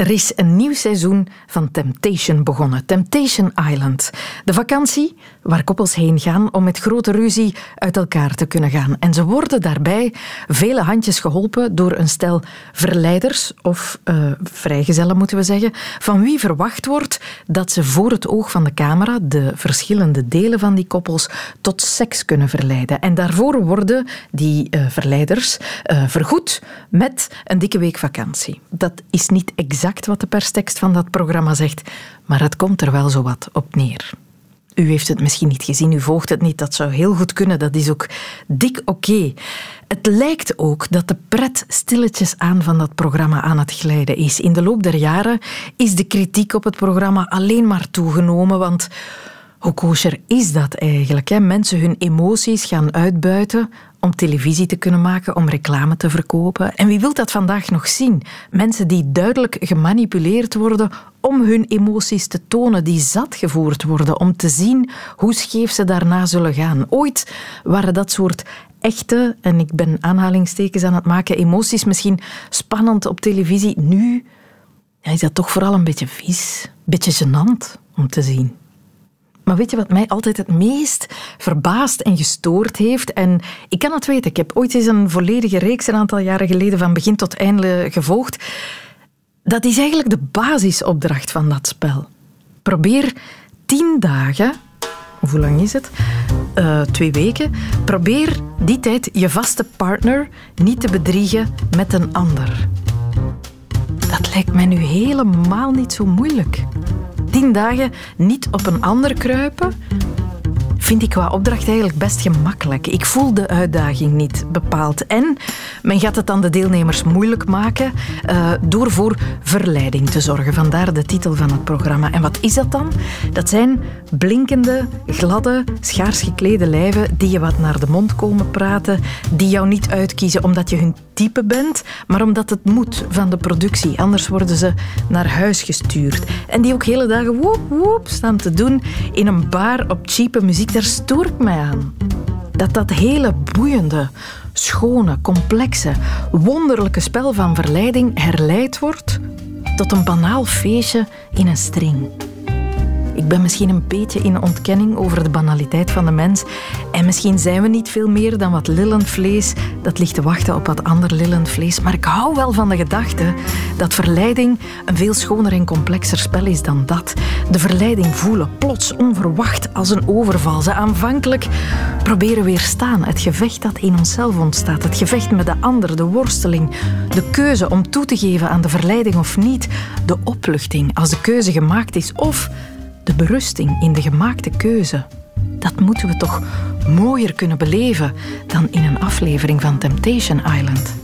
Er is een nieuw seizoen van Temptation begonnen. Temptation Island. De vakantie waar koppels heen gaan om met grote ruzie uit elkaar te kunnen gaan. En ze worden daarbij vele handjes geholpen door een stel verleiders, of uh, vrijgezellen moeten we zeggen, van wie verwacht wordt dat ze voor het oog van de camera de verschillende delen van die koppels tot seks kunnen verleiden. En daarvoor worden die uh, verleiders uh, vergoed met een dikke week vakantie. Dat is niet exact wat de perstekst van dat programma zegt, maar het komt er wel zo wat op neer. U heeft het misschien niet gezien, u volgt het niet, dat zou heel goed kunnen, dat is ook dik oké. Het lijkt ook dat de pret stilletjes aan van dat programma aan het glijden is. In de loop der jaren is de kritiek op het programma alleen maar toegenomen, want hoe kosher is dat eigenlijk? Hè? Mensen hun emoties gaan uitbuiten om televisie te kunnen maken, om reclame te verkopen. En wie wil dat vandaag nog zien? Mensen die duidelijk gemanipuleerd worden om hun emoties te tonen, die zat gevoerd worden om te zien hoe scheef ze daarna zullen gaan. Ooit waren dat soort echte, en ik ben aanhalingstekens aan het maken, emoties misschien spannend op televisie. Nu ja, is dat toch vooral een beetje vies, een beetje gênant om te zien. Maar weet je wat mij altijd het meest verbaasd en gestoord heeft? En ik kan het weten, ik heb ooit eens een volledige reeks een aantal jaren geleden van begin tot einde gevolgd. Dat is eigenlijk de basisopdracht van dat spel. Probeer tien dagen, hoe lang is het? Uh, twee weken. Probeer die tijd je vaste partner niet te bedriegen met een ander. Dat lijkt mij nu helemaal niet zo moeilijk tien dagen niet op een ander kruipen, vind ik qua opdracht eigenlijk best gemakkelijk. Ik voel de uitdaging niet bepaald. En men gaat het dan de deelnemers moeilijk maken uh, door voor verleiding te zorgen. Vandaar de titel van het programma. En wat is dat dan? Dat zijn blinkende, gladde, schaars geklede lijven die je wat naar de mond komen praten, die jou niet uitkiezen omdat je hun type bent, maar omdat het moet van de productie. Anders worden ze naar huis gestuurd. En die ook hele dagen woep woep staan te doen in een bar op cheape muziek. Daar stoor ik mij aan. Dat dat hele boeiende, schone, complexe, wonderlijke spel van verleiding herleid wordt tot een banaal feestje in een string. Ik ben misschien een beetje in ontkenning over de banaliteit van de mens. En misschien zijn we niet veel meer dan wat lillend vlees dat ligt te wachten op wat ander lillend vlees. Maar ik hou wel van de gedachte dat verleiding een veel schoner en complexer spel is dan dat. De verleiding voelen, plots onverwacht als een overval. Ze aanvankelijk proberen weerstaan. Het gevecht dat in onszelf ontstaat. Het gevecht met de ander, de worsteling. De keuze om toe te geven aan de verleiding of niet. De opluchting als de keuze gemaakt is. Of de berusting in de gemaakte keuze. Dat moeten we toch mooier kunnen beleven dan in een aflevering van Temptation Island.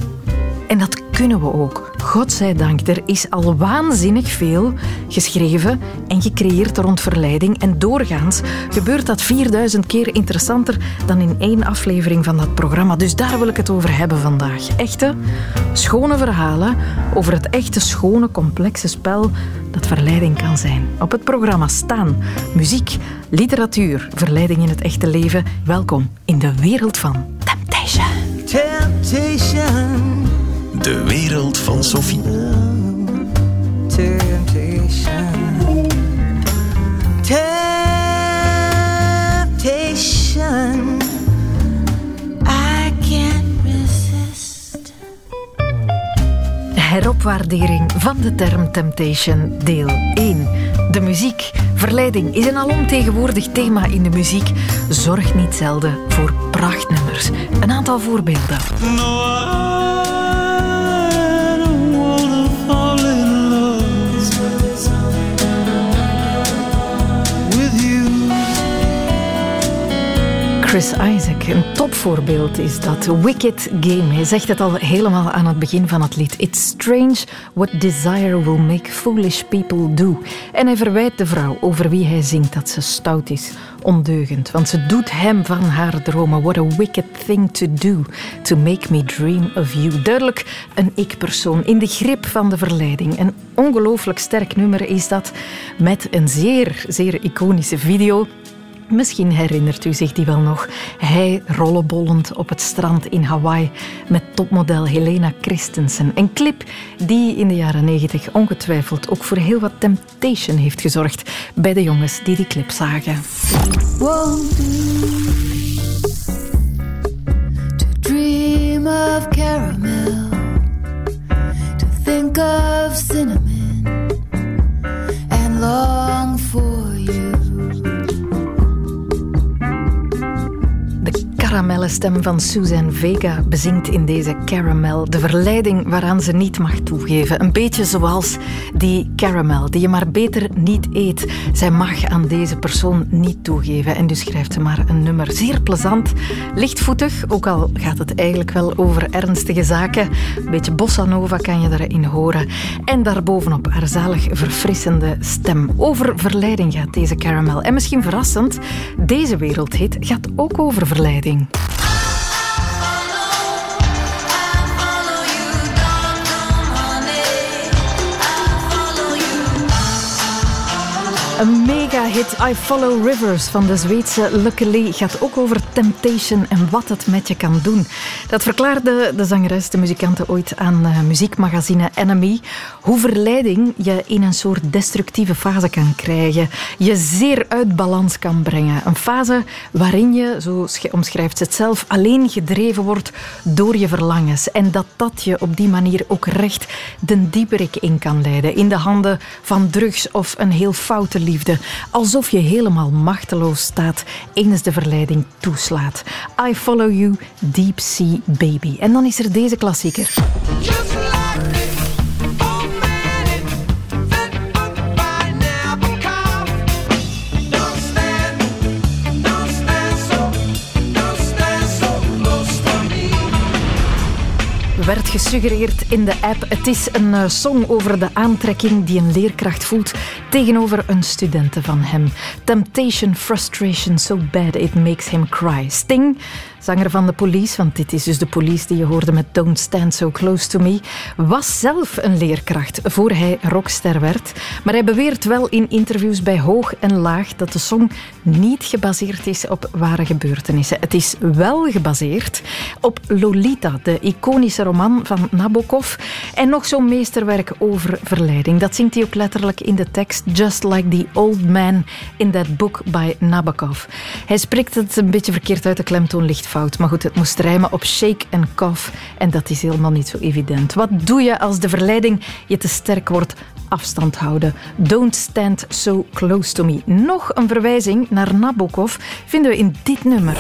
En dat kunnen we ook. Godzijdank, er is al waanzinnig veel geschreven en gecreëerd rond verleiding. En doorgaans gebeurt dat 4000 keer interessanter dan in één aflevering van dat programma. Dus daar wil ik het over hebben vandaag. Echte, schone verhalen over het echte, schone, complexe spel dat verleiding kan zijn. Op het programma staan muziek, literatuur, verleiding in het echte leven. Welkom in de wereld van Temptation. Temptation. De wereld van Sophie. Temptation. Temptation. I can't resist. Heropwaardering van de term temptation, deel 1. De muziek. Verleiding is een alomtegenwoordig thema in de muziek. Zorgt niet zelden voor prachtnummers. Een aantal voorbeelden. Chris Isaac, een topvoorbeeld is dat. Wicked Game. Hij zegt het al helemaal aan het begin van het lied. It's strange what desire will make foolish people do. En hij verwijt de vrouw over wie hij zingt dat ze stout is, ondeugend. Want ze doet hem van haar dromen. What a wicked thing to do, to make me dream of you. Duidelijk een ik-persoon in de grip van de verleiding. Een ongelooflijk sterk nummer is dat, met een zeer, zeer iconische video Misschien herinnert u zich die wel nog. Hij rollenbollend op het strand in Hawaii met topmodel Helena Christensen. Een clip die in de jaren 90 ongetwijfeld ook voor heel wat temptation heeft gezorgd bij de jongens die die clip zagen. To dream of caramel, to think of cinnamon and long caramelle stem van Suzanne Vega bezingt in deze Caramel de verleiding waaraan ze niet mag toegeven. Een beetje zoals die caramel die je maar beter niet eet. Zij mag aan deze persoon niet toegeven en dus schrijft ze maar een nummer. Zeer plezant, lichtvoetig, ook al gaat het eigenlijk wel over ernstige zaken. Een beetje bossa nova kan je erin horen. En daarbovenop haar zalig verfrissende stem. Over verleiding gaat deze caramel. En misschien verrassend, deze wereldhit gaat ook over verleiding. Een mega-hit I Follow Rivers van de Zweedse Luckily gaat ook over temptation en wat het met je kan doen. Dat verklaarde de zangeres, de muzikante ooit aan uh, muziekmagazine Enemy. Hoe verleiding je in een soort destructieve fase kan krijgen. Je zeer uit balans kan brengen. Een fase waarin je, zo omschrijft ze het zelf, alleen gedreven wordt door je verlangens. En dat dat je op die manier ook recht de dieperik in kan leiden. In de handen van drugs of een heel foute liefde. Alsof je helemaal machteloos staat eens de verleiding toeslaat. I Follow You, Deep Sea Baby. En dan is er deze klassieker. Gesuggereerd in de app. Het is een eh, song over de aantrekking die een leerkracht voelt tegenover een studente van hem. Temptation, frustration, so bad it makes him cry. Sting zanger van de Police, want dit is dus de Police die je hoorde met Don't Stand So Close To Me, was zelf een leerkracht voor hij rockster werd. Maar hij beweert wel in interviews bij Hoog en Laag dat de song niet gebaseerd is op ware gebeurtenissen. Het is wel gebaseerd op Lolita, de iconische roman van Nabokov en nog zo'n meesterwerk over verleiding. Dat zingt hij ook letterlijk in de tekst Just like the old man in that book by Nabokov. Hij spreekt het een beetje verkeerd uit, de klemtoon ligt maar goed, het moest rijmen op shake en cough. En dat is helemaal niet zo evident. Wat doe je als de verleiding je te sterk wordt? Afstand houden. Don't stand so close to me. Nog een verwijzing naar Nabokov vinden we in dit nummer.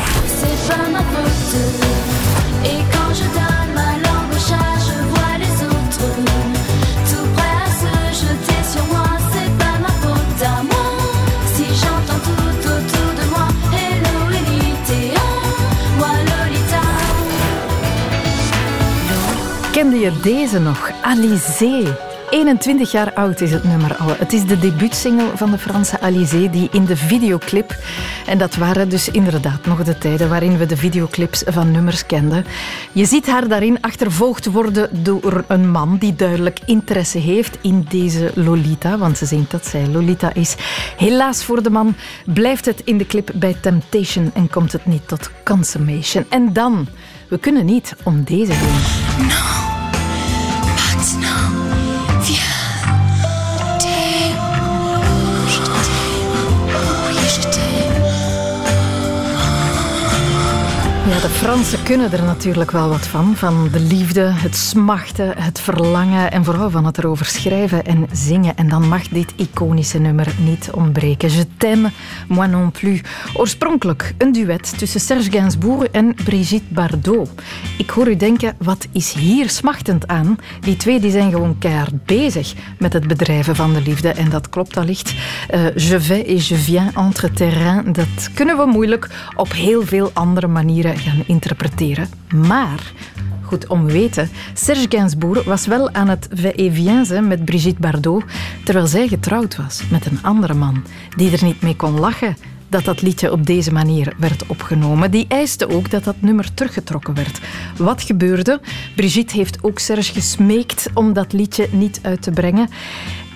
Je deze nog? Alizé. 21 jaar oud is het nummer al. Het is de debuutsingle van de Franse Alizé die in de videoclip... En dat waren dus inderdaad nog de tijden waarin we de videoclips van nummers kenden. Je ziet haar daarin achtervolgd worden door een man die duidelijk interesse heeft in deze Lolita. Want ze zingt dat zij Lolita is. Helaas voor de man blijft het in de clip bij Temptation en komt het niet tot consummation. En dan... We kunnen niet om deze heen. No. De Fransen kunnen er natuurlijk wel wat van. Van de liefde, het smachten, het verlangen en vooral van het erover schrijven en zingen. En dan mag dit iconische nummer niet ontbreken. Je t'aime, moi non plus. Oorspronkelijk een duet tussen Serge Gainsbourg en Brigitte Bardot. Ik hoor u denken, wat is hier smachtend aan? Die twee die zijn gewoon keihard bezig met het bedrijven van de liefde. En dat klopt allicht. Uh, je vais et je viens entre terrain. Dat kunnen we moeilijk op heel veel andere manieren gaan interpreteren. Maar goed om weten. Serge Gainsbourg was wel aan het va met Brigitte Bardot, terwijl zij getrouwd was met een andere man die er niet mee kon lachen dat dat liedje op deze manier werd opgenomen. Die eiste ook dat dat nummer teruggetrokken werd. Wat gebeurde? Brigitte heeft ook Serge gesmeekt om dat liedje niet uit te brengen.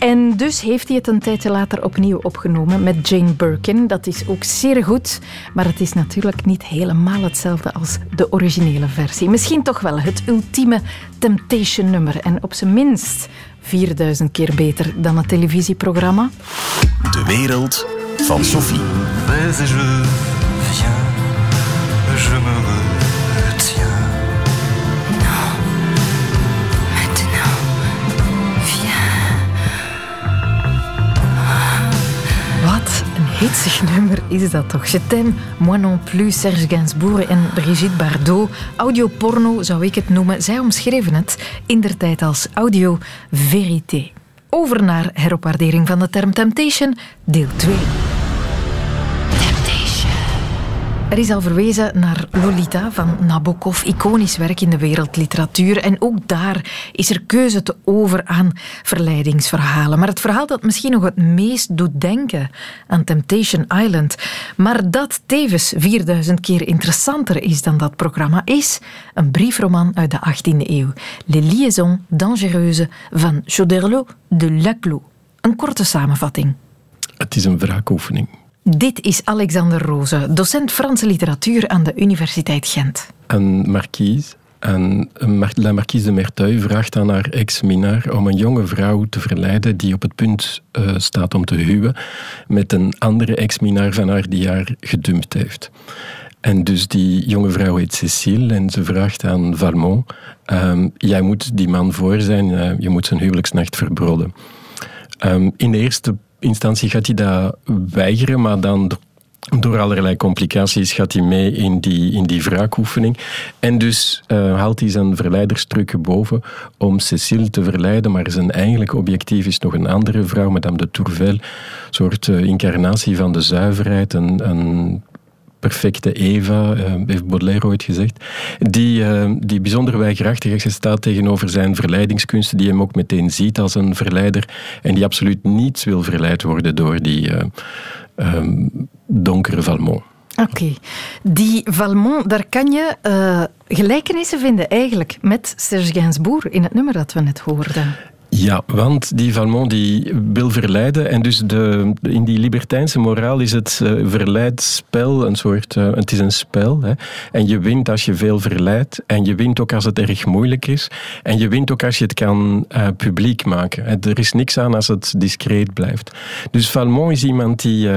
En dus heeft hij het een tijdje later opnieuw opgenomen met Jane Birkin. Dat is ook zeer goed, maar het is natuurlijk niet helemaal hetzelfde als de originele versie. Misschien toch wel het ultieme Temptation-nummer. En op zijn minst 4000 keer beter dan het televisieprogramma. De wereld van Sophie. Hitsig nummer is dat toch? Je t'aime, moi non plus, Serge Gainsbourg en Brigitte Bardot. Audioporno zou ik het noemen. Zij omschreven het in der tijd als audio verité. Over naar heropwaardering van de term temptation, deel 2. Er is al verwezen naar Lolita van Nabokov, iconisch werk in de wereldliteratuur. En ook daar is er keuze te over aan verleidingsverhalen. Maar het verhaal dat misschien nog het meest doet denken aan Temptation Island, maar dat tevens 4000 keer interessanter is dan dat programma, is een briefroman uit de 18e eeuw. Les liaisons dangereuses van Choderlos de Laclos. Een korte samenvatting. Het is een wraakoefening. Dit is Alexander Roze, docent Franse literatuur aan de Universiteit Gent. Een marquise, en la marquise de Merteuil vraagt aan haar ex-minnaar om een jonge vrouw te verleiden die op het punt uh, staat om te huwen met een andere ex-minnaar van haar die haar gedumpt heeft. En dus die jonge vrouw heet Cécile en ze vraagt aan Valmont: um, Jij moet die man voor zijn, uh, je moet zijn huwelijksnacht verbroden. Um, in de eerste instantie gaat hij dat weigeren, maar dan door allerlei complicaties gaat hij mee in die, in die wraakoefening. En dus uh, haalt hij zijn verleiderstrukken boven om Cécile te verleiden, maar zijn eigenlijke objectief is nog een andere vrouw, Madame de Tourvel, een soort uh, incarnatie van de zuiverheid, een, een perfecte Eva, uh, heeft Baudelaire ooit gezegd, die, uh, die bijzonder weigerachtig staat tegenover zijn verleidingskunsten, die hem ook meteen ziet als een verleider en die absoluut niet wil verleid worden door die uh, um, donkere Valmont. Oké. Die Valmont, daar kan je gelijkenissen vinden eigenlijk met Serge Gainsbourg in het nummer dat we net hoorden. Ja, want die Valmont die wil verleiden en dus de, in die libertijnse moraal is het uh, verleidspel een soort, uh, het is een spel. Hè. En je wint als je veel verleidt en je wint ook als het erg moeilijk is en je wint ook als je het kan uh, publiek maken. Er is niks aan als het discreet blijft. Dus Valmont is iemand die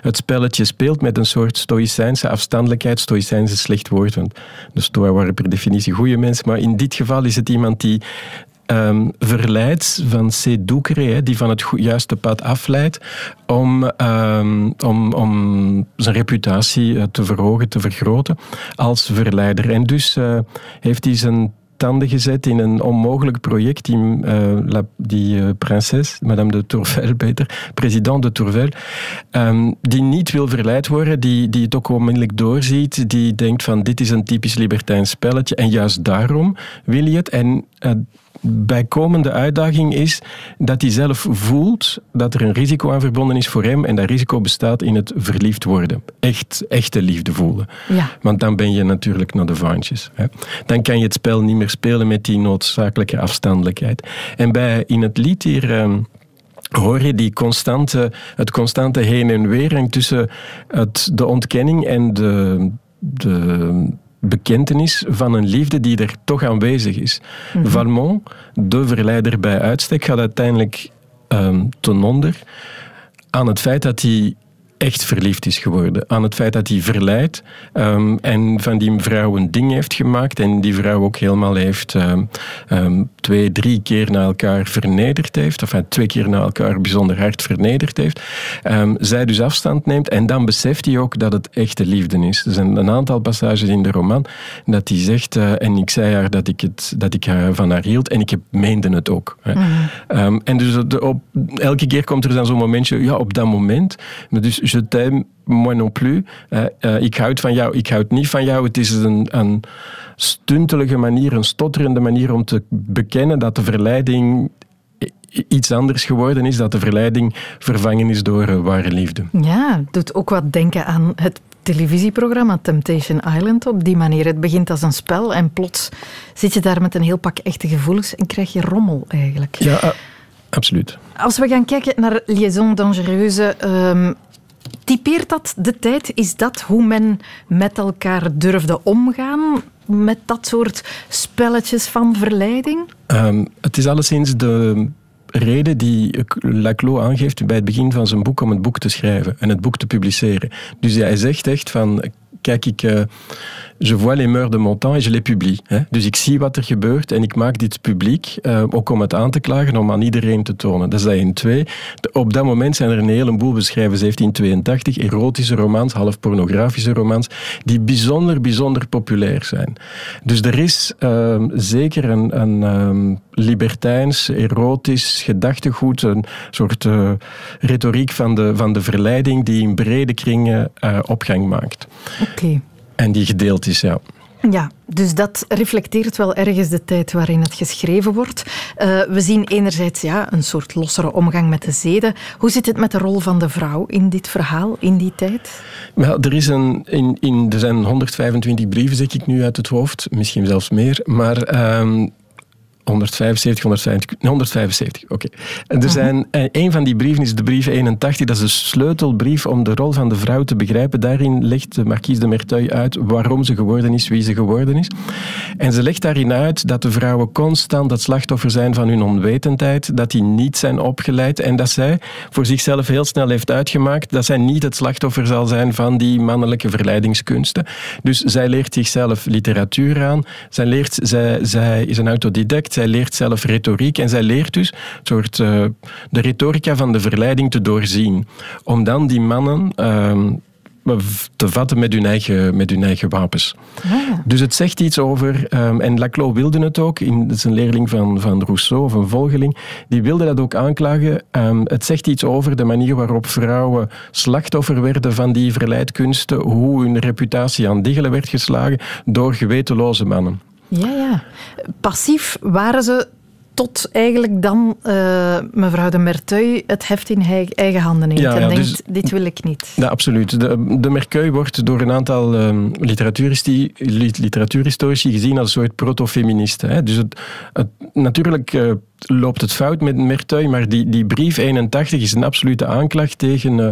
het spelletje speelt met een soort stoïcijnse afstandelijkheid. Stoïcijns is een slecht woord, want de Stoa waren per definitie goede mensen, maar in dit geval is het iemand die um, verleidt van séducere, die van het juiste pad afleidt, om, um, om, om zijn reputatie eh, te verhogen, te vergroten als verleider. En dus uh, heeft hij zijn tanden gezet in een onmogelijk project. Die, la, die prinses, Madame de Tourvel, beter, president de Tourvel, um, die niet wil verleid worden, die, die het ook onmiddellijk doorziet, die denkt van dit is een typisch libertijn spelletje en juist daarom wil je het. En bijkomende uitdaging is dat hij zelf voelt dat er een risico aan verbonden is voor hem en dat risico bestaat in het verliefd worden. Echt, echte liefde voelen. Ja. Want dan ben je natuurlijk naar de vaantjes. Hè. Dan kan je het spel niet meer spelen met die noodzakelijke afstandelijkheid. En bij, in het lied hier... Um, hoor je die constante, het constante heen en weer tussen het, de ontkenning en de, de bekentenis van een liefde die er toch aanwezig is. Mm -hmm. Valmont, de verleider bij uitstek, gaat uiteindelijk um, ten onder aan het feit dat hij echt verliefd is geworden. Aan het feit dat hij verleidt um, en van die vrouw een ding heeft gemaakt en die vrouw ook helemaal heeft um, um, twee, drie keer na elkaar vernederd heeft, of twee keer na elkaar bijzonder hard vernederd heeft. zij dus afstand neemt en dan beseft hij ook dat het echte liefde is. Er zijn een aantal passages in de roman dat hij zegt, uh, en ik zei haar dat ik, het, dat ik haar van haar hield en ik heb, meende het ook. Mm. en dus op, elke keer komt er dan zo'n momentje, ja, op dat moment, dus je t'aime, moi non plus. Uh, uh, ik houd van jou, ik houd niet van jou. Het is een, een stuntelige manier, een stotterende manier om te bekennen dat de verleiding iets anders geworden is, dat de verleiding vervangen is door uh, ware liefde. Ja, doet ook wat denken aan het televisieprogramma Temptation Island op die manier. Het begint als een spel en plots zit je daar met een heel pak echte gevoelens en krijg je rommel eigenlijk. Ja, uh, absoluut. Als we gaan kijken naar Liaison Dangereuse, um, typeert dat de tijd? Is dat hoe men met elkaar durfde omgaan? Met dat soort spelletjes van verleiding? Um, het is alleszins de reden die Laclos aangeeft bij het begin van zijn boek om het boek te schrijven en het boek te publiceren. Dus hij zegt echt van, kijk, ik, uh, je vois les mœurs de mon temps et je les publie. Dus ik zie wat er gebeurt en ik maak dit publiek, uh, ook om het aan te klagen, om aan iedereen te tonen. Dat is dat in twee. Op dat moment zijn er een heleboel beschrijven, 1782, erotische romans, half pornografische romans, die bijzonder, bijzonder populair zijn. Dus er is uh, zeker een, een um, libertijns, erotisch gedachtegoed, een soort uh, retoriek van de, van de verleiding die in brede kringen opgang maakt. Okay. En die gedeeld is, ja. Ja, dus dat reflecteert wel ergens de tijd waarin het geschreven wordt. Uh, we zien enerzijds ja, een soort lossere omgang met de zeden. Hoe zit het met de rol van de vrouw in dit verhaal, in die tijd? Er, is een, in, in, er zijn 125 brieven, zeg ik nu uit het hoofd, misschien zelfs meer. Maar um, 175, 150, 175, oké. Okay. Er mhm. zijn, een van die brieven is de brief 81, dat is de sleutelbrief om de rol van de vrouw te begrijpen. Daarin legt de marquise de Merteuil uit waarom ze geworden is, wie ze geworden is. En ze legt daarin uit dat de vrouwen constant het slachtoffer zijn van hun onwetendheid, dat die niet zijn opgeleid en dat zij voor zichzelf heel snel heeft uitgemaakt dat zij niet het slachtoffer zal zijn van die mannelijke verleidingskunsten. Dus zij leert zichzelf literatuur aan, zij, leert, zij, zij is een autodidact, zij leert zelf retoriek en zij leert dus soort, uh, de retorica van de verleiding te doorzien. Om dan die mannen uh, te vatten met hun eigen, met hun eigen wapens. Ah. Dus het zegt iets over, um, en Laclos wilde het ook, in, dat is een leerling van, van Rousseau, of een volgeling, die wilde dat ook aanklagen. Um, het zegt iets over de manier waarop vrouwen slachtoffer werden van die verleidkunsten, hoe hun reputatie aan diggelen werd geslagen door gewetenloze mannen. Ja, ja. Passief waren ze tot eigenlijk dan uh, mevrouw de Merteuil het heft in eigen handen neemt ja, en ja, denkt, dus, dit wil ik niet. Ja, absoluut. De, de Merteuil wordt door een aantal um, literatuurhistorici gezien als een soort proto-feministe. Dus het, het, natuurlijk uh, loopt het fout met Merteuil, maar die, die brief 81 is een absolute aanklacht tegen, uh,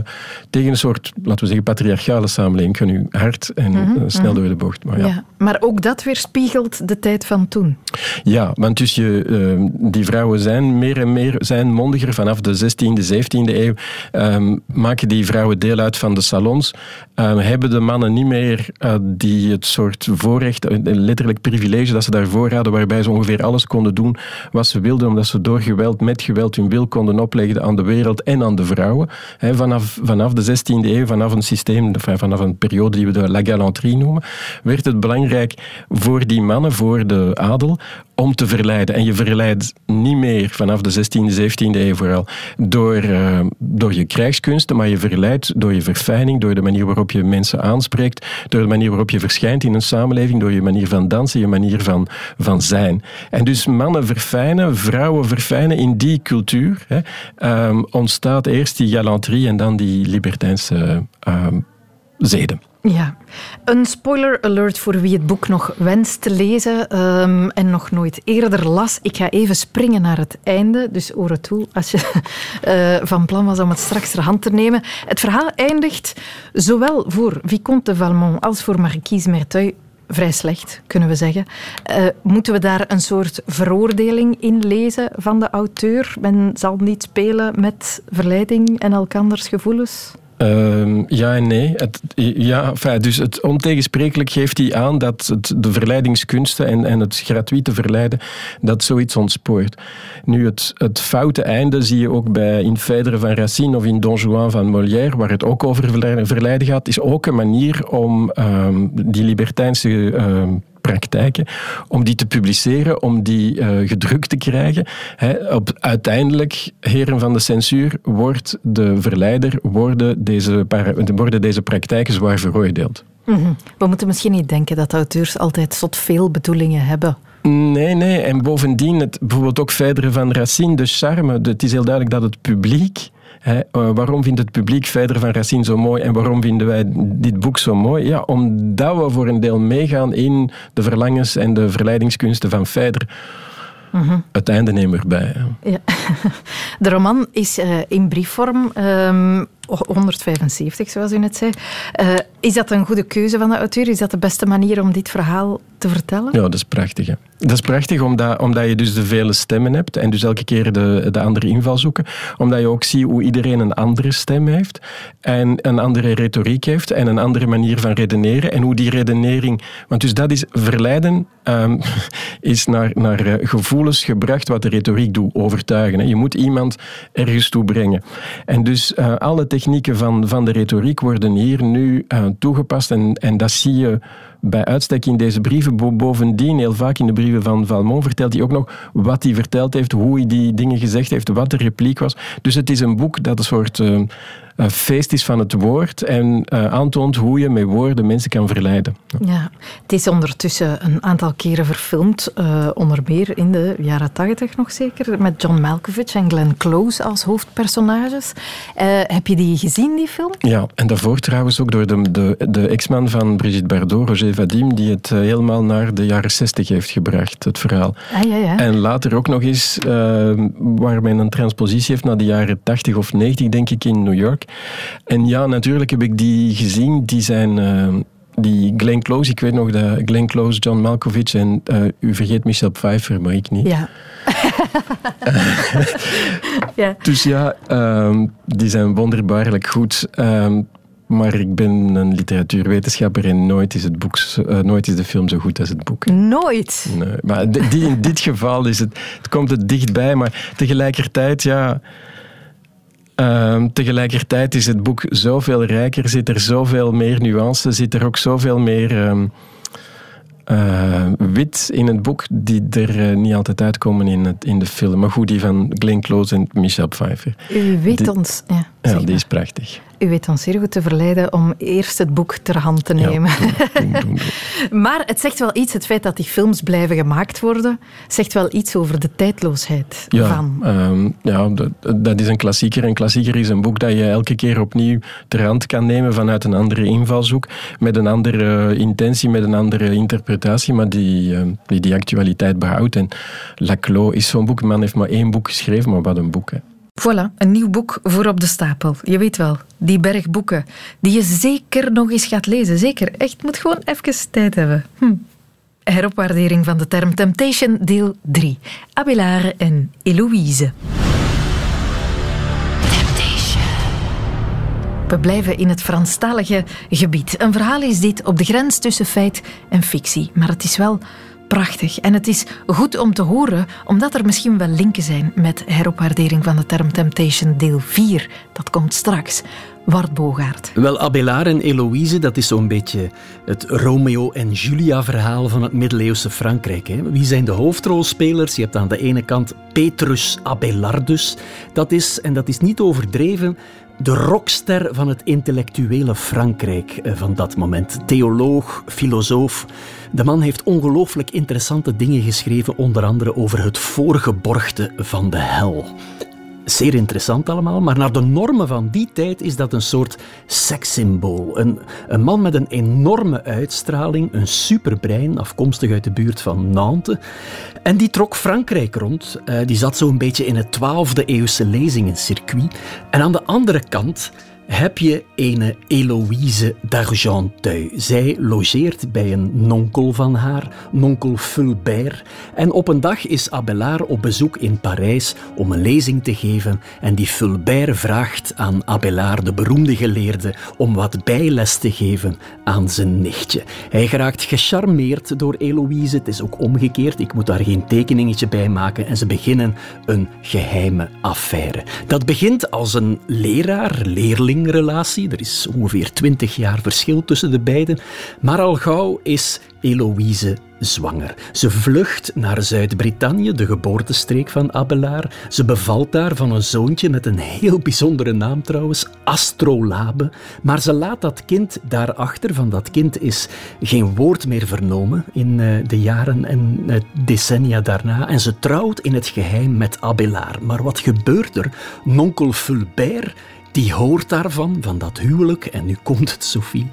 tegen een soort, laten we zeggen, patriarchale samenleving. Ik ga nu hard en mm -hmm, snel mm -hmm. door de bocht. Maar, ja. ja. maar ook dat weerspiegelt de tijd van toen. Ja, want dus je, uh, die vrouwen zijn meer en meer zijn mondiger. Vanaf de 16e, 17e eeuw um, maken die vrouwen deel uit van de salons. Um, hebben de mannen niet meer uh, die het soort voorrecht, letterlijk privilege dat ze daarvoor hadden, waarbij ze ongeveer alles konden doen wat ze wilden omdat ze door geweld, met geweld hun wil konden opleggen aan de wereld en aan de vrouwen. Vanaf, vanaf de 16e eeuw, vanaf een systeem, vanaf een periode die we de la galanterie noemen, werd het belangrijk voor die mannen, voor de adel, om te verleiden. En je verleidt niet meer vanaf de 16e, 17e eeuw vooral door, uh, door je krijgskunsten, maar je verleidt door je verfijning, door de manier waarop je mensen aanspreekt, door de manier waarop je verschijnt in een samenleving, door je manier van dansen, je manier van, van zijn. En dus mannen verfijnen, vrouwen verfijnen in die cultuur, hè, um, ontstaat eerst die galanterie en dan die libertijnse um, zeden. Ja, een spoiler alert voor wie het boek nog wenst te lezen um, en nog nooit eerder las. Ik ga even springen naar het einde, dus oren toe als je uh, van plan was om het straks ter hand te nemen. Het verhaal eindigt zowel voor Vicomte de Valmont als voor Marquise Merteuil vrij slecht, kunnen we zeggen. Uh, moeten we daar een soort veroordeling in lezen van de auteur? Men zal niet spelen met verleiding en elkanders gevoelens? Uh, ja en nee. Het, ja, dus het ontegensprekelijk geeft hij aan dat het, de verleidingskunsten en, en het gratuite verleiden, dat zoiets ontspoort. Nu, het, het foute einde zie je ook bij In Phèdre van Racine of in Don Juan van Molière, waar het ook over verleiden gaat, is ook een manier om um, die libertijnse um, praktijken, om die te publiceren, om die uh, gedrukt te krijgen. He, op, uiteindelijk, heren van de censuur, wordt de verleider, worden deze, worden deze praktijken zwaar veroordeeld. Mm -hmm. We moeten misschien niet denken dat auteurs altijd tot veel bedoelingen hebben Nee, nee. En bovendien, het, bijvoorbeeld ook Fedre van Racine, de charme. Het is heel duidelijk dat het publiek Uh, waarom vindt het publiek Fedre van Racine zo mooi en waarom vinden wij dit boek zo mooi? Ja, omdat we voor een deel meegaan in de verlangens en de verleidingskunsten van. Mm Het einde nemen erbij. Ja. De roman is uh, in briefvorm. Um, 175, zoals u net zei. Uh, is dat een goede keuze van de auteur? Is dat de beste manier om dit verhaal te vertellen? Ja, dat is prachtig. Hè. Dat is prachtig omdat, omdat je dus de vele stemmen hebt en dus elke keer de, de andere inval zoeken. Omdat je ook ziet hoe iedereen een andere stem heeft en een andere retoriek heeft en een andere manier van redeneren en hoe die redenering... Want dus dat is verleiden um, is naar, naar uh, gevoelens gebracht wat de retoriek doet, overtuigen. Hè. Je moet iemand ergens toe brengen. En dus uh, alle technieken van, van de retoriek worden hier nu uh, toegepast en, en dat zie je bij uitstek in deze brieven. Bovendien, heel vaak in de brieven van Valmont, vertelt hij ook nog wat hij verteld heeft, hoe hij die dingen gezegd heeft, wat de repliek was. Dus het is een boek dat een soort uh, feest is van het woord en uh, aantoont hoe je met woorden mensen kan verleiden. Ja, het is ondertussen een aantal keren verfilmd, uh, onder meer in de jaren tachtig nog zeker, met John Malkovich en Glenn Close als hoofdpersonages. heb je die gezien, die film? Ja, en daarvoor trouwens ook door de, de, de ex-man van Brigitte Bardot, Roger Vadim, die het helemaal naar de jaren zestig heeft gebracht, het verhaal. Ah, ja, ja. En later ook nog eens, waar men een transpositie heeft naar de jaren tachtig of negentig, denk ik, in New York. En ja, natuurlijk heb ik die gezien. Die zijn... Uh, die Glenn Close, ik weet nog dat Glenn Close, John Malkovich en uh, u vergeet Michelle Pfeiffer, maar ik niet. Ja. ja. Dus ja, um, die zijn wonderbaarlijk goed. Um, maar ik ben een literatuurwetenschapper en nooit is, het boek, uh, nooit is de film zo goed als het boek. Nooit? Nee, maar die, in dit geval is het, het komt het dichtbij, maar tegelijkertijd, ja... Uh, tegelijkertijd is het boek zoveel rijker, zit er zoveel meer nuance, zit er ook zoveel meer uh, uh, wit in het boek, die er eh, niet altijd uitkomen in, het, in de film. Maar goed, die van Glenn Close en Michelle Pfeiffer. U weet die, ons... Ja, ja die is prachtig. U weet ons zeer goed te verleiden om eerst het boek ter hand te nemen. Ja, doen, doen, doen, maar het zegt wel iets, het feit dat die films blijven gemaakt worden, zegt wel iets over de tijdloosheid ja, van. Um, ja, dat, dat, is een klassieker. Een klassieker is een boek dat je elke keer opnieuw ter hand kan nemen vanuit een andere invalshoek, met een andere intentie, met een andere interpretatie, maar die uh, die, die actualiteit behoudt. En Laclos is zo'n boek. Man heeft maar één boek geschreven, maar wat een boek. Hè. Voilà, een nieuw boek voor op de stapel. Je weet wel, die berg boeken die je zeker nog eens gaat lezen. Zeker, echt, moet gewoon even tijd hebben. Hm. Heropwaardering van de term Temptation, deel 3. Abelard en Eloïse. We blijven in het Franstalige gebied. Een verhaal is dit op de grens tussen feit en fictie. Maar het is wel prachtig. En het is goed om te horen, omdat er misschien wel linken zijn met heropwaardering van de term Temptation deel 4. Dat komt straks. Wart Bogaert. Wel, Abelard en Eloïse, dat is zo'n beetje het Romeo en Julia verhaal van het middeleeuwse Frankrijk. Hè. Wie zijn de hoofdrolspelers? Je hebt aan de ene kant Petrus Abelardus. Dat is, en dat is niet overdreven, de rockster van het intellectuele Frankrijk eh, van dat moment. Theoloog, filosoof. De man heeft ongelooflijk interessante dingen geschreven, onder andere over het voorgeborgte van de hel. Zeer interessant allemaal, maar naar de normen van die tijd is dat een soort sekssymbool. Een, een man met een enorme uitstraling, een superbrein, afkomstig uit de buurt van Nantes. En die trok Frankrijk rond. Uh, die zat zo'n beetje in het 12e eeuwse lezingencircuit. En aan de andere kant heb je ene Eloïse d'Argenteuil. Zij logeert bij een nonkel van haar, nonkel Fulbert. En op een dag is Abelard op bezoek in Parijs om een lezing te geven. En die Fulbert vraagt aan Abelard, de beroemde geleerde, om wat bijles te geven aan zijn nichtje. Hij geraakt gecharmeerd door Eloïse. Het is ook omgekeerd. Ik moet daar geen tekeningetje bij maken. En ze beginnen een geheime affaire. Dat begint als een leraar-leerling relatie. Er is ongeveer twintig jaar verschil tussen de beiden. Maar al gauw is Eloïse zwanger. Ze vlucht naar Zuid-Brittannië, de geboortestreek van Abelard. Ze bevalt daar van een zoontje met een heel bijzondere naam trouwens, Astrolabe. Maar ze laat dat kind daarachter. Van dat kind is geen woord meer vernomen in eh, de jaren en uh, decennia daarna. En ze trouwt in het geheim met Abelard. Maar wat gebeurt er? Nonkel Fulbert die hoort daarvan, van dat huwelijk, en nu komt het, Sophie.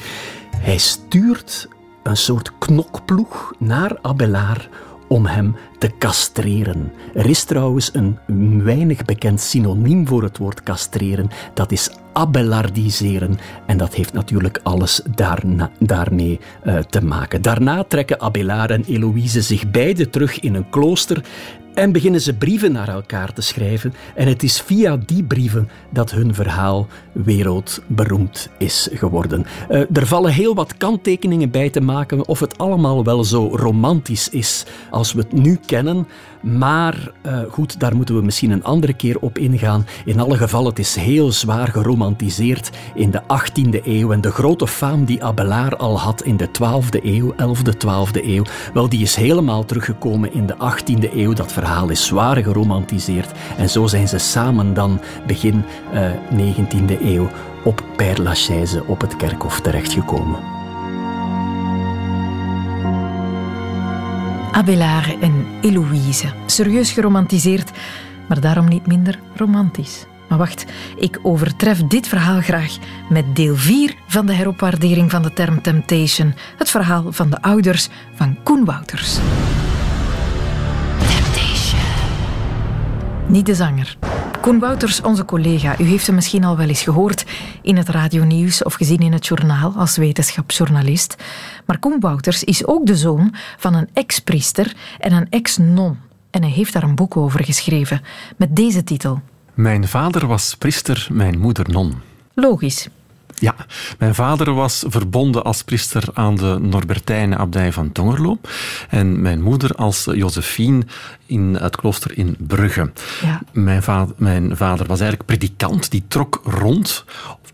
Hij stuurt een soort knokploeg naar Abelard om hem te castreren. Er is trouwens een weinig bekend synoniem voor het woord castreren. Dat is abelardiseren. En dat heeft natuurlijk alles daarna, daarmee uh, te maken. Daarna trekken Abelard en Eloïse zich beide terug in een klooster en beginnen ze brieven naar elkaar te schrijven. En het is via die brieven dat hun verhaal wereldberoemd is geworden. Uh, er vallen heel wat kanttekeningen bij te maken of het allemaal wel zo romantisch is als we het nu kennen. Maar uh, goed, daar moeten we misschien een andere keer op ingaan. In alle gevallen, het is heel zwaar geromantiseerd in de 18e eeuw. En de grote faam die Abelard al had in de 12e eeuw, 11e, 12e eeuw, wel, die is helemaal teruggekomen in de 18e eeuw. Dat verhaal is zwaar geromantiseerd. En zo zijn ze samen dan begin uh, eh, 19e eeuw op Père Lachaise op het kerkhof terechtgekomen. Abelard en Eloïse. Serieus geromantiseerd, maar daarom niet minder romantisch. Maar wacht, ik overtref dit verhaal graag met deel 4 van de heropwaardering van de term temptation. Het verhaal van de ouders van Koen Wouters. Temptation. Niet de zanger. Koen Wouters, onze collega, u heeft hem misschien al wel eens gehoord in het radionieuws of gezien in het journaal als wetenschapsjournalist. Maar Koen Wouters is ook de zoon van een ex-priester en een ex-non. En hij heeft daar een boek over geschreven met deze titel. Mijn vader was priester, mijn moeder non. Logisch. Ja, mijn vader was verbonden als priester aan de Norbertijnen abdij van Tongerlo en mijn moeder als Josephine in het klooster in Brugge. Ja. Mijn, vader, mijn vader was eigenlijk predikant, die trok rond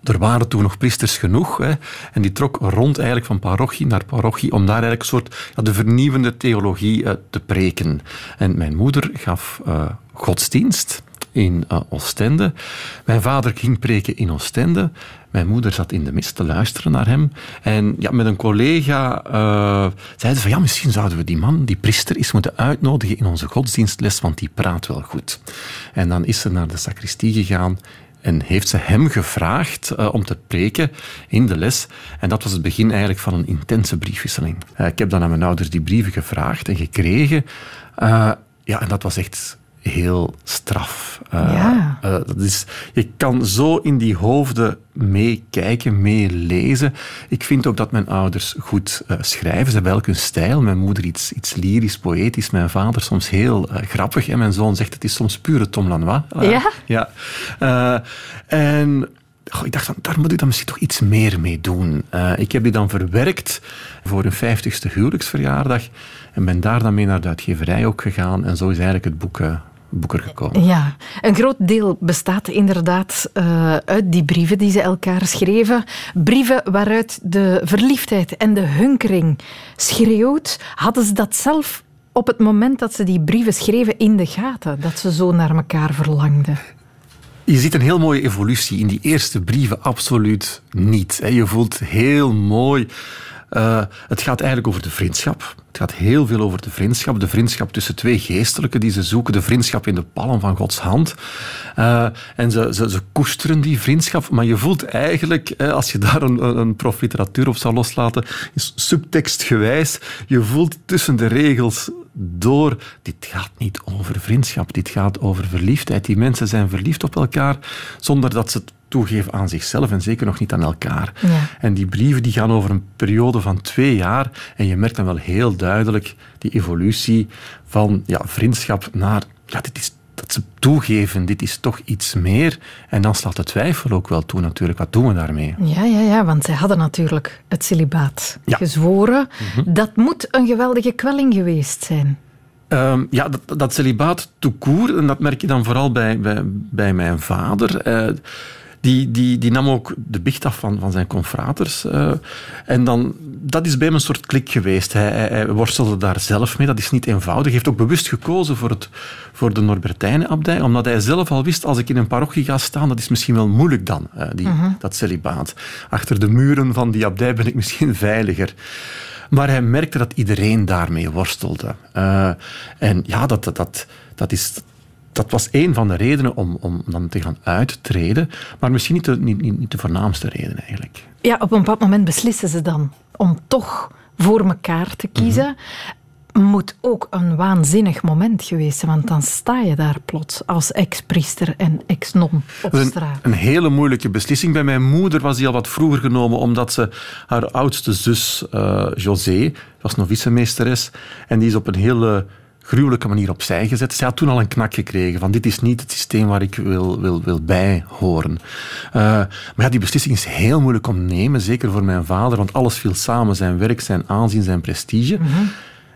er waren toen nog priesters genoeg. Hè, en die trok rond eigenlijk van parochie naar parochie om daar eigenlijk een soort ja, de vernieuwende theologie uh, te preken. En mijn moeder gaf uh, godsdienst in uh, Oostende. Mijn vader ging preken in Oostende. Mijn moeder zat in de mis te luisteren naar hem. En ja, met een collega uh, zeiden van ja, misschien zouden we die man, die priester, eens moeten uitnodigen in onze godsdienstles, want die praat wel goed. En dan is ze naar de sacristie gegaan en heeft ze hem gevraagd uh, om te preken in de les. En dat was het begin eigenlijk van een intense briefwisseling. Ik heb dan aan mijn ouders die brieven gevraagd en gekregen. Ja, en dat was echt heel straf. Uh, ja. Uh, dat is, je kan zo in die hoofden meekijken, meelezen. Ik vind ook dat mijn ouders goed uh, schrijven. Ze hebben welke stijl. Mijn moeder iets, iets lyrisch, poëtisch. Mijn vader soms heel grappig. En mijn zoon zegt het is soms pure Tom Lanois. ja? Ja. en Goh, ik dacht, van, daar moet ik dan misschien toch iets meer mee doen. Uh, ik heb die dan verwerkt voor een vijftigste huwelijksverjaardag en ben daar dan mee naar de uitgeverij ook gegaan. En zo is eigenlijk het boek uh, boeker gekomen. Ja, een groot deel bestaat inderdaad uh, uit die brieven die ze elkaar schreven. Brieven waaruit de verliefdheid en de hunkering schreeuwt. Hadden ze dat zelf op het moment dat ze die brieven schreven in de gaten, dat ze zo naar elkaar verlangden? Je ziet een heel mooie evolutie. In die eerste brieven absoluut niet. Je voelt heel mooi uh, het gaat eigenlijk over de vriendschap. Gaat heel veel over de vriendschap. De vriendschap tussen twee geestelijken die ze zoeken. De vriendschap in de palm van Gods hand. Uh, en ze, ze, ze, koesteren die vriendschap. Maar je voelt eigenlijk, als je daar een, een profliteratuur op zou loslaten, subtekstgewijs, je voelt tussen de regels door. Dit gaat niet over vriendschap. Dit gaat over verliefdheid. Die mensen zijn verliefd op elkaar zonder dat ze het toegeven aan zichzelf en zeker nog niet aan elkaar. Ja. En die brieven die gaan over een periode van twee jaar en je merkt dan wel heel duidelijk die evolutie van ja, vriendschap naar ja, dit is dat ze toegeven, dit is toch iets meer. En dan slaat de twijfel ook wel toe natuurlijk. Wat doen we daarmee? Ja, ja, ja want zij hadden natuurlijk het celibaat gezworen. Mhm. Dat moet een geweldige kwelling geweest zijn. Um, ja, dat, dat celibaat court, en dat merk je dan vooral bij, bij, bij mijn vader. Uh, die, die, die nam ook de bicht af van, van zijn confraters. Uh, en dan, dat is bij hem een soort klik geweest. Hij, hij, worstelde daar zelf mee. Dat is niet eenvoudig. Hij heeft ook bewust gekozen voor, het, voor de Norbertijnenabdij, omdat hij zelf al wist, als ik in een parochie ga staan, dat is misschien wel moeilijk dan, uh, die, uh-huh. dat celibaat. Achter de muren van die abdij ben ik misschien veiliger. Maar hij merkte dat iedereen daarmee worstelde. Uh, en ja, dat, dat, dat, dat is dat was een van de redenen om, om dan te gaan uittreden, maar misschien niet de, niet, niet de voornaamste reden eigenlijk. Ja, op een bepaald moment beslissen ze dan om toch voor elkaar te kiezen. Moet ook een waanzinnig moment geweest zijn, want dan sta je daar plots als ex-priester en ex-non op straat. Een, een, hele moeilijke beslissing. Bij mijn moeder was die al wat vroeger genomen, omdat ze haar oudste zus, uh, José, was novicemeesteres, en die is op een hele gruwelijke manier opzij gezet. Zij had toen al een knak gekregen van dit is niet het systeem waar ik wil, wil, wil bij horen. Uh, maar ja, die beslissing is heel moeilijk om te nemen, zeker voor mijn vader, want alles viel samen, zijn werk, zijn aanzien, zijn prestige. Mhm.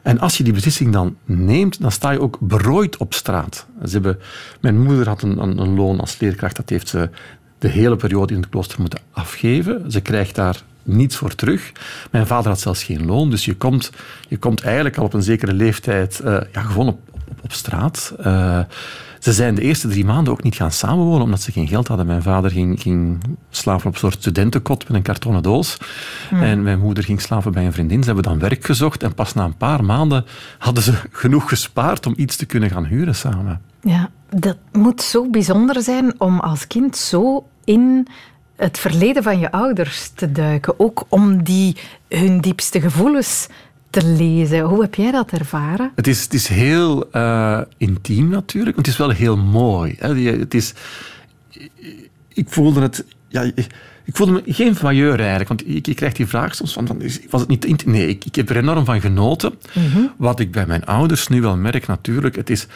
En als je die beslissing dan neemt, dan sta je ook berooid op straat. Ze hebben, mijn moeder had een, een, een loon als leerkracht, dat heeft ze de hele periode in het klooster moeten afgeven. Ze krijgt daar niets voor terug. Mijn vader had zelfs geen loon, dus je komt, je komt eigenlijk al op een zekere leeftijd uh, ja, gewoon op, op, op straat. Uh, ze zijn de eerste drie maanden ook niet gaan samenwonen, omdat ze geen geld hadden. Mijn vader ging, ging slapen op een soort studentenkot met een kartonnen doos. Hmm. En mijn moeder ging slapen bij een vriendin. Ze hebben dan werk gezocht en pas na een paar maanden hadden ze genoeg gespaard om iets te kunnen gaan huren samen. Ja, dat moet zo bijzonder zijn om als kind zo in het verleden van je ouders te duiken. Ook om die, hun diepste gevoelens te lezen. Hoe heb jij dat ervaren? Het is, het is heel uh, intiem natuurlijk, maar het is wel heel mooi. Hè. Het is, ik voelde het... Ja, ik voelde me geen vailleur eigenlijk, want ik, ik krijg die vraag soms van, was het niet... Nee, ik, ik heb er enorm van genoten. Mhm. Wat ik bij mijn ouders nu wel merk natuurlijk, het is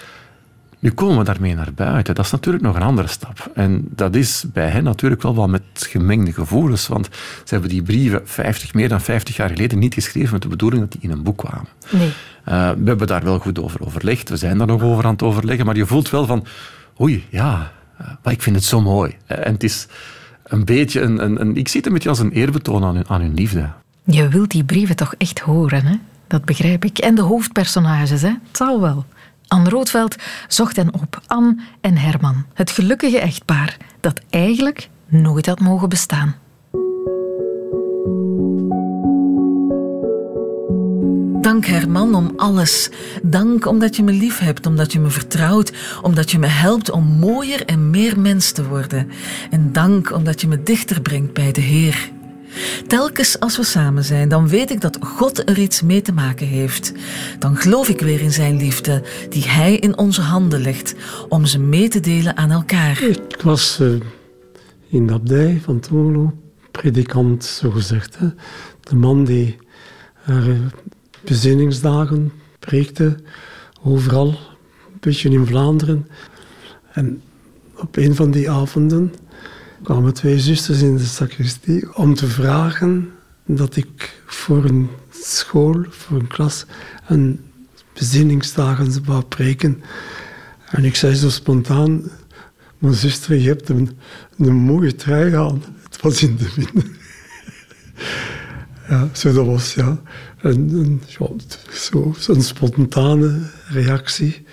nu komen we daarmee naar buiten. Dat is natuurlijk nog een andere stap. En dat is bij hen natuurlijk wel wat met gemengde gevoelens. Want ze hebben die brieven 50, meer dan 50 jaar geleden niet geschreven met de bedoeling dat die in een boek kwamen. Nee. Uh, we hebben daar wel goed over overlegd. We zijn daar nog over aan het overleggen. Maar je voelt wel van, oei, ja, uh, maar ik vind het zo mooi. Uh, en het is een beetje een, een, een, Ik zie het een beetje als een eerbetoon aan hun, aan hun liefde. Je wilt die brieven toch echt horen, hè? Dat begrijp ik. En de hoofdpersonages, hè? Het zal wel. Anne Roodveld zocht hen op, Anne en Herman, het gelukkige echtpaar dat eigenlijk nooit had mogen bestaan. Dank Herman om alles. Dank omdat je me lief hebt, omdat je me vertrouwt, omdat je me helpt om mooier en meer mens te worden. En dank omdat je me dichter brengt bij de Heer. Telkens als we samen zijn, dan weet ik dat God er iets mee te maken heeft. Dan geloof ik weer in zijn liefde, die Hij in onze handen legt, om ze mee te delen aan elkaar. Ik was uh, in de abdij van Tolo, predikant, zogezegd. Hè. De man die uh, bezinningsdagen preekte, overal, een beetje in Vlaanderen. En op een van die avonden kwamen twee zusters in de sacristie om te vragen dat ik voor een school, voor een klas, een bezinningsdagen wou preken. En ik zei zo spontaan, mijn zuster, je hebt een, een mooie trui aan. Het was in de wind. ja, zo dat was, ja. En, zo, zo'n spontane reactie.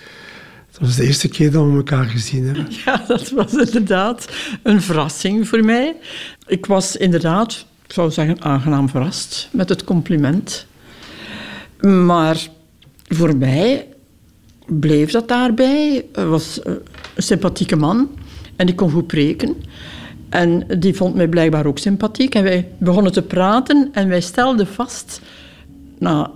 Dat was de eerste keer dat we elkaar gezien hebben. Ja, dat was inderdaad een verrassing voor mij. Ik was inderdaad, ik zou zeggen, aangenaam verrast met het compliment. Maar voor mij bleef dat daarbij. Hij was een sympathieke man en ik kon goed preken. En die vond mij blijkbaar ook sympathiek. En wij begonnen te praten en wij stelden vast, na,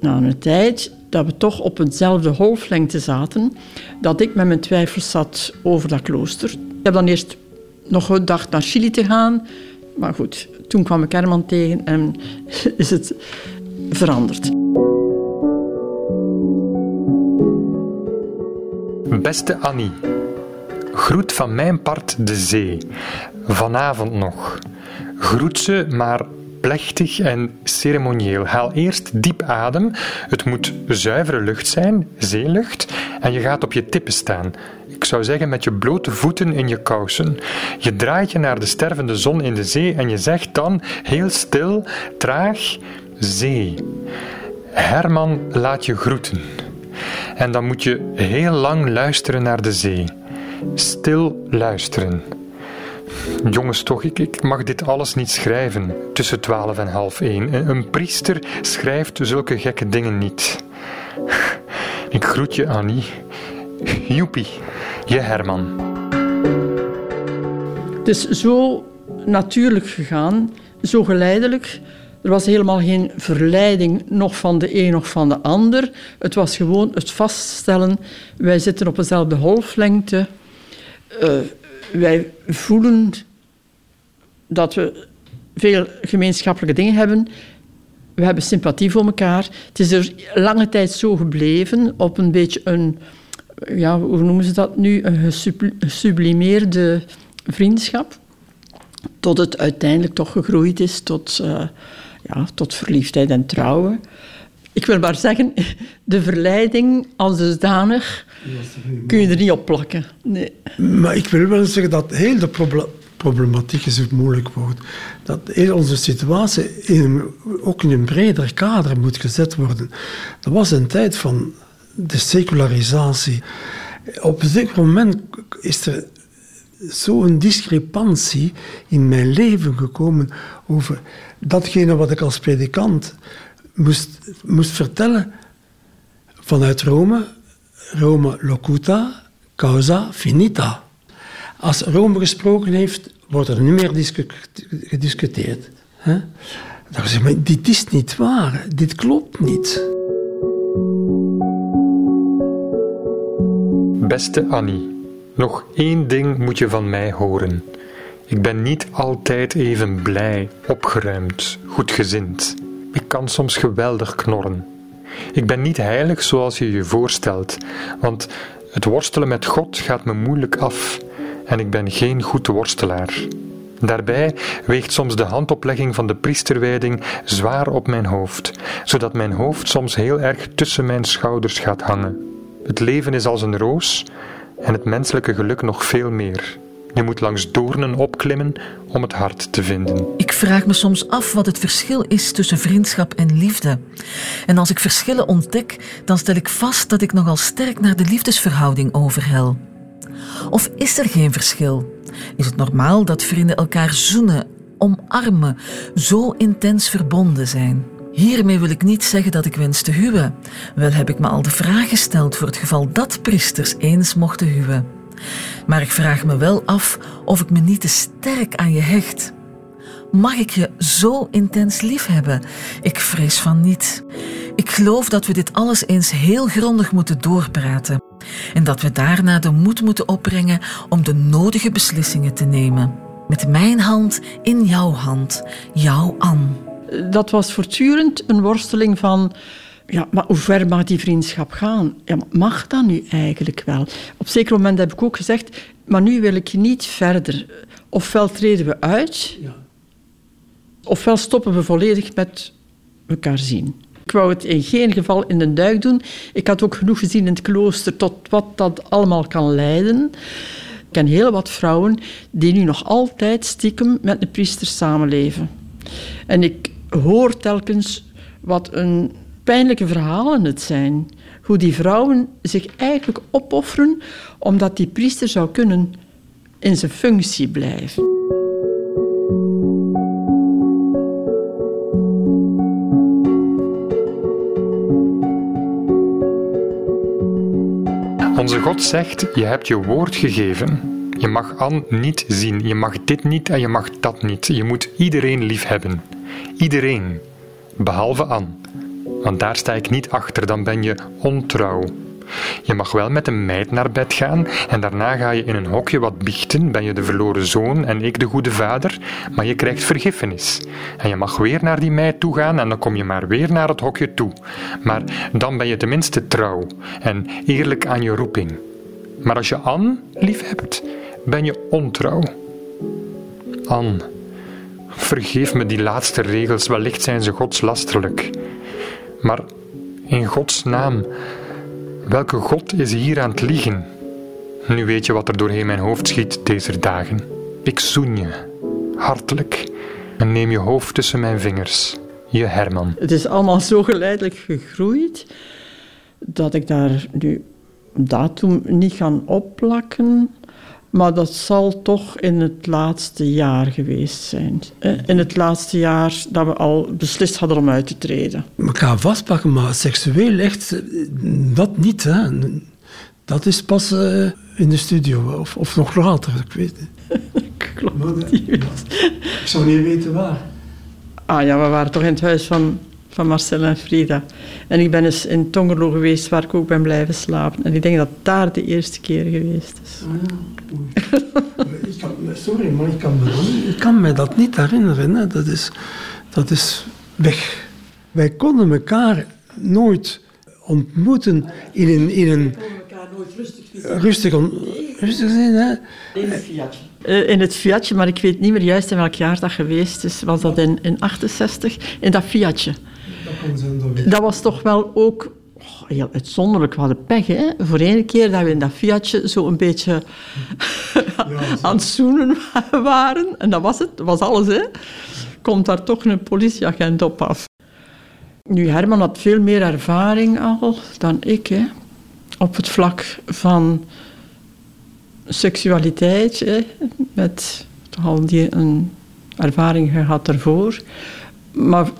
na een tijd, dat we toch op hetzelfde golflengte zaten, dat ik met mijn twijfels zat over dat klooster. Ik heb dan eerst nog gedacht naar Chili te gaan, maar goed, toen kwam ik Herman tegen en is het veranderd. Beste Annie, groet van mijn part de zee. Vanavond nog. Groet ze, maar plechtig en ceremonieel. Haal eerst diep adem. Het moet zuivere lucht zijn, zeelucht. En je gaat op je tippen staan. Ik zou zeggen met je blote voeten in je kousen. Je draait je naar de stervende zon in de zee en je zegt dan, heel stil, traag, zee. Herman laat je groeten. En dan moet je heel lang luisteren naar de zee. Stil luisteren. Jongens, toch, ik, ik mag dit alles niet schrijven tussen twaalf en half één. Een priester schrijft zulke gekke dingen niet. Ik groet je, Annie. Joepie, je Herman. Het is zo natuurlijk gegaan, zo geleidelijk. Er was helemaal geen verleiding, nog van de een nog van de ander. Het was gewoon het vaststellen, wij zitten op dezelfde golflengte. Uh, wij voelen dat we veel gemeenschappelijke dingen hebben. We hebben sympathie voor elkaar. Het is er lange tijd zo gebleven, op een beetje een, ja, hoe noemen ze dat nu, een gesublimeerde vriendschap. Tot het uiteindelijk toch gegroeid is tot, uh, ja, tot verliefdheid en trouwen. Ik wil maar zeggen, de verleiding als dusdanig kun je er niet op plakken. Nee. Maar ik wil wel zeggen dat heel de problematiek is een moeilijk woord. Dat onze situatie in, ook in een breder kader moet gezet worden. Dat was een tijd van de secularisatie. Op een zeker moment is er zo'n discrepantie in mijn leven gekomen over datgene wat ik als predikant moest, moest vertellen vanuit Rome. Rome locuta, causa finita. Als Rome gesproken heeft, wordt er niet meer gediscuteerd. Dan zeg maar, dit is niet waar, dit klopt niet. Beste Annie, nog één ding moet je van mij horen. Ik ben niet altijd even blij, opgeruimd, goedgezind. Ik kan soms geweldig knorren. Ik ben niet heilig zoals je je voorstelt, want het worstelen met God gaat me moeilijk af en ik ben geen goed worstelaar. Daarbij weegt soms de handoplegging van de priesterwijding zwaar op mijn hoofd, zodat mijn hoofd soms heel erg tussen mijn schouders gaat hangen. Het leven is als een roos en het menselijke geluk nog veel meer. Je moet langs doornen opklimmen om het hart te vinden. Ik vraag me soms af wat het verschil is tussen vriendschap en liefde. En als ik verschillen ontdek, dan stel ik vast dat ik nogal sterk naar de liefdesverhouding overhel. Of is er geen verschil? Is het normaal dat vrienden elkaar zoenen, omarmen, zo intens verbonden zijn? Hiermee wil ik niet zeggen dat ik wens te huwen. Wel heb ik me al de vraag gesteld voor het geval dat priesters eens mochten huwen. Maar ik vraag me wel af of ik me niet te sterk aan je hecht. Mag ik je zo intens lief hebben? Ik vrees van niet. Ik geloof dat we dit alles eens heel grondig moeten doorpraten. En dat we daarna de moed moeten opbrengen om de nodige beslissingen te nemen. Met mijn hand in jouw hand, jouw An. Dat was voortdurend een worsteling van ja, maar hoe ver mag die vriendschap gaan? Ja, mag dat nu eigenlijk wel? Op zeker moment heb ik ook gezegd, maar nu wil ik niet verder. Ofwel treden we uit, ja. ofwel stoppen we volledig met elkaar zien. Ik wou het in geen geval in de duik doen. Ik had ook genoeg gezien in het klooster tot wat dat allemaal kan leiden. Ik ken heel wat vrouwen die nu nog altijd stiekem met de priester samenleven. En ik hoor telkens wat een pijnlijke verhalen het zijn. Hoe die vrouwen zich eigenlijk opofferen omdat die priester zou kunnen in zijn functie blijven. Onze God zegt: Je hebt je woord gegeven. Je mag An niet zien, je mag dit niet en je mag dat niet. Je moet iedereen lief hebben. Iedereen, behalve An. Want daar sta ik niet achter, dan ben je ontrouw. Je mag wel met een meid naar bed gaan en daarna ga je in een hokje wat biechten, ben je de verloren zoon en ik de goede vader, maar je krijgt vergiffenis. En je mag weer naar die meid toe gaan en dan kom je maar weer naar het hokje toe. Maar dan ben je tenminste trouw en eerlijk aan je roeping. Maar als je Anne lief hebt, ben je ontrouw. Anne, vergeef me die laatste regels, wellicht zijn ze godslasterlijk. Maar in Gods naam, welke God is hier aan het liegen? Nu weet je wat er doorheen mijn hoofd schiet deze dagen. Ik zoen je, hartelijk, en neem je hoofd tussen mijn vingers. Je Herman. Het is allemaal zo geleidelijk gegroeid dat ik daar nu datum niet gaan opplakken. Maar dat zal toch in het laatste jaar geweest zijn. In het laatste jaar dat we al beslist hadden om uit te treden. Elkaar vastpakken, maar seksueel echt, dat niet. Hè. Dat is pas uh, in de studio, of, of nog later, ik weet het. Klopt. ik zou niet weten waar. Ah ja, we waren toch in het huis van, van Marcel en Frida. En ik ben eens in Tongerlo geweest, waar ik ook ben blijven slapen. En ik denk dat daar de eerste keer geweest is. Ah, ik kan, sorry, maar ik kan, me ik kan me dat niet herinneren. Hè. Dat, is, dat is weg. Wij konden elkaar nooit ontmoeten in een... In een rustig, rustig zijn, hè? In het Fiatje. Uh, in het Fiatje, maar ik weet niet meer juist in welk jaar dat geweest is. Was dat in, in 68? In dat Fiatje. Dat, was toch wel ook oh, heel uitzonderlijk. We hadden pech, hè? Voor één keer dat we in dat Fiatje zo een beetje aan het zoenen waren. En dat was het, dat was alles, hè? Komt daar toch een politieagent op af. Nu, Herman had veel meer ervaring al dan ik, hè? op het vlak van seksualiteit, hè? met toch al die een ervaring gehad ervoor. Maar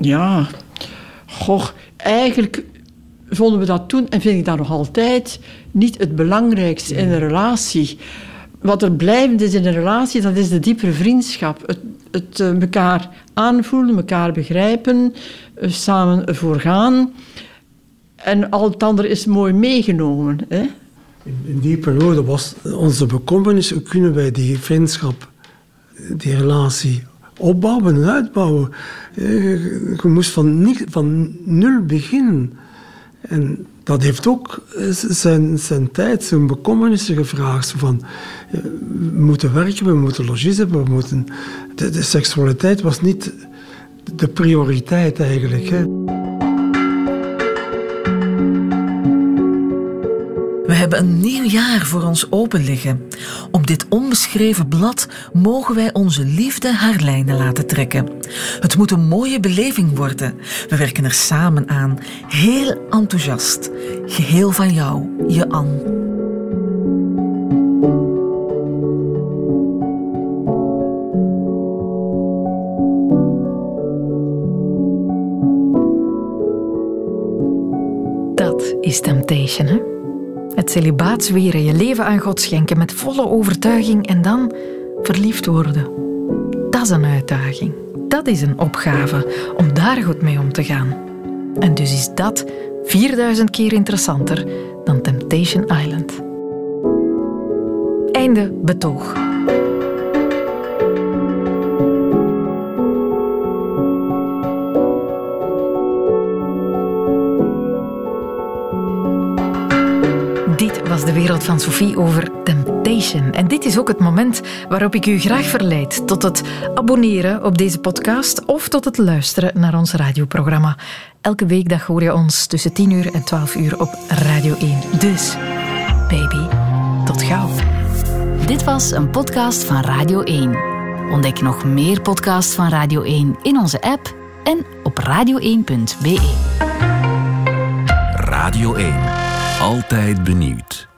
ja, goh, eigenlijk vonden we dat toen, en vind ik dat nog altijd, niet het belangrijkste in een relatie. Wat er blijvend is in een relatie, dat is de diepere vriendschap. Het, het uh, elkaar aanvoelen, elkaar begrijpen, uh, samen ervoor gaan. En al het andere is mooi meegenomen. Hè? In, die periode was onze bekommernis, hoe kunnen wij die vriendschap, die relatie opbouwen en uitbouwen. Je moest van, van nul beginnen. En dat heeft ook zijn, zijn tijd, zijn bekommernissen gevraagd. Van, we moeten werken, we moeten logies hebben, we moeten... De, de seksualiteit was niet de prioriteit eigenlijk. Hè. Hebben een nieuw jaar voor ons open liggen. Op dit onbeschreven blad mogen wij onze liefde haar lijnen laten trekken. Het moet een mooie beleving worden. We werken er samen aan. Heel enthousiast. Geheel van jou, je. Dat is temptation, hè? Het celibaat zweren, je leven aan God schenken met volle overtuiging en dan verliefd worden. Dat is een uitdaging. Dat is een opgave om daar goed mee om te gaan. En dus is dat 4000 keer interessanter dan Temptation Island. Einde betoog. De wereld van Sophie over Temptation. En dit is ook het moment waarop ik u graag verleid tot het abonneren op deze podcast of tot het luisteren naar ons radioprogramma. Elke weekdag hoor je ons tussen 10 uur en 12 uur op Radio 1. Dus, baby, tot gauw. Dit was een podcast van Radio 1. Ontdek nog meer podcasts van Radio 1 in onze app en op radio1.be. Radio 1. Altijd benieuwd.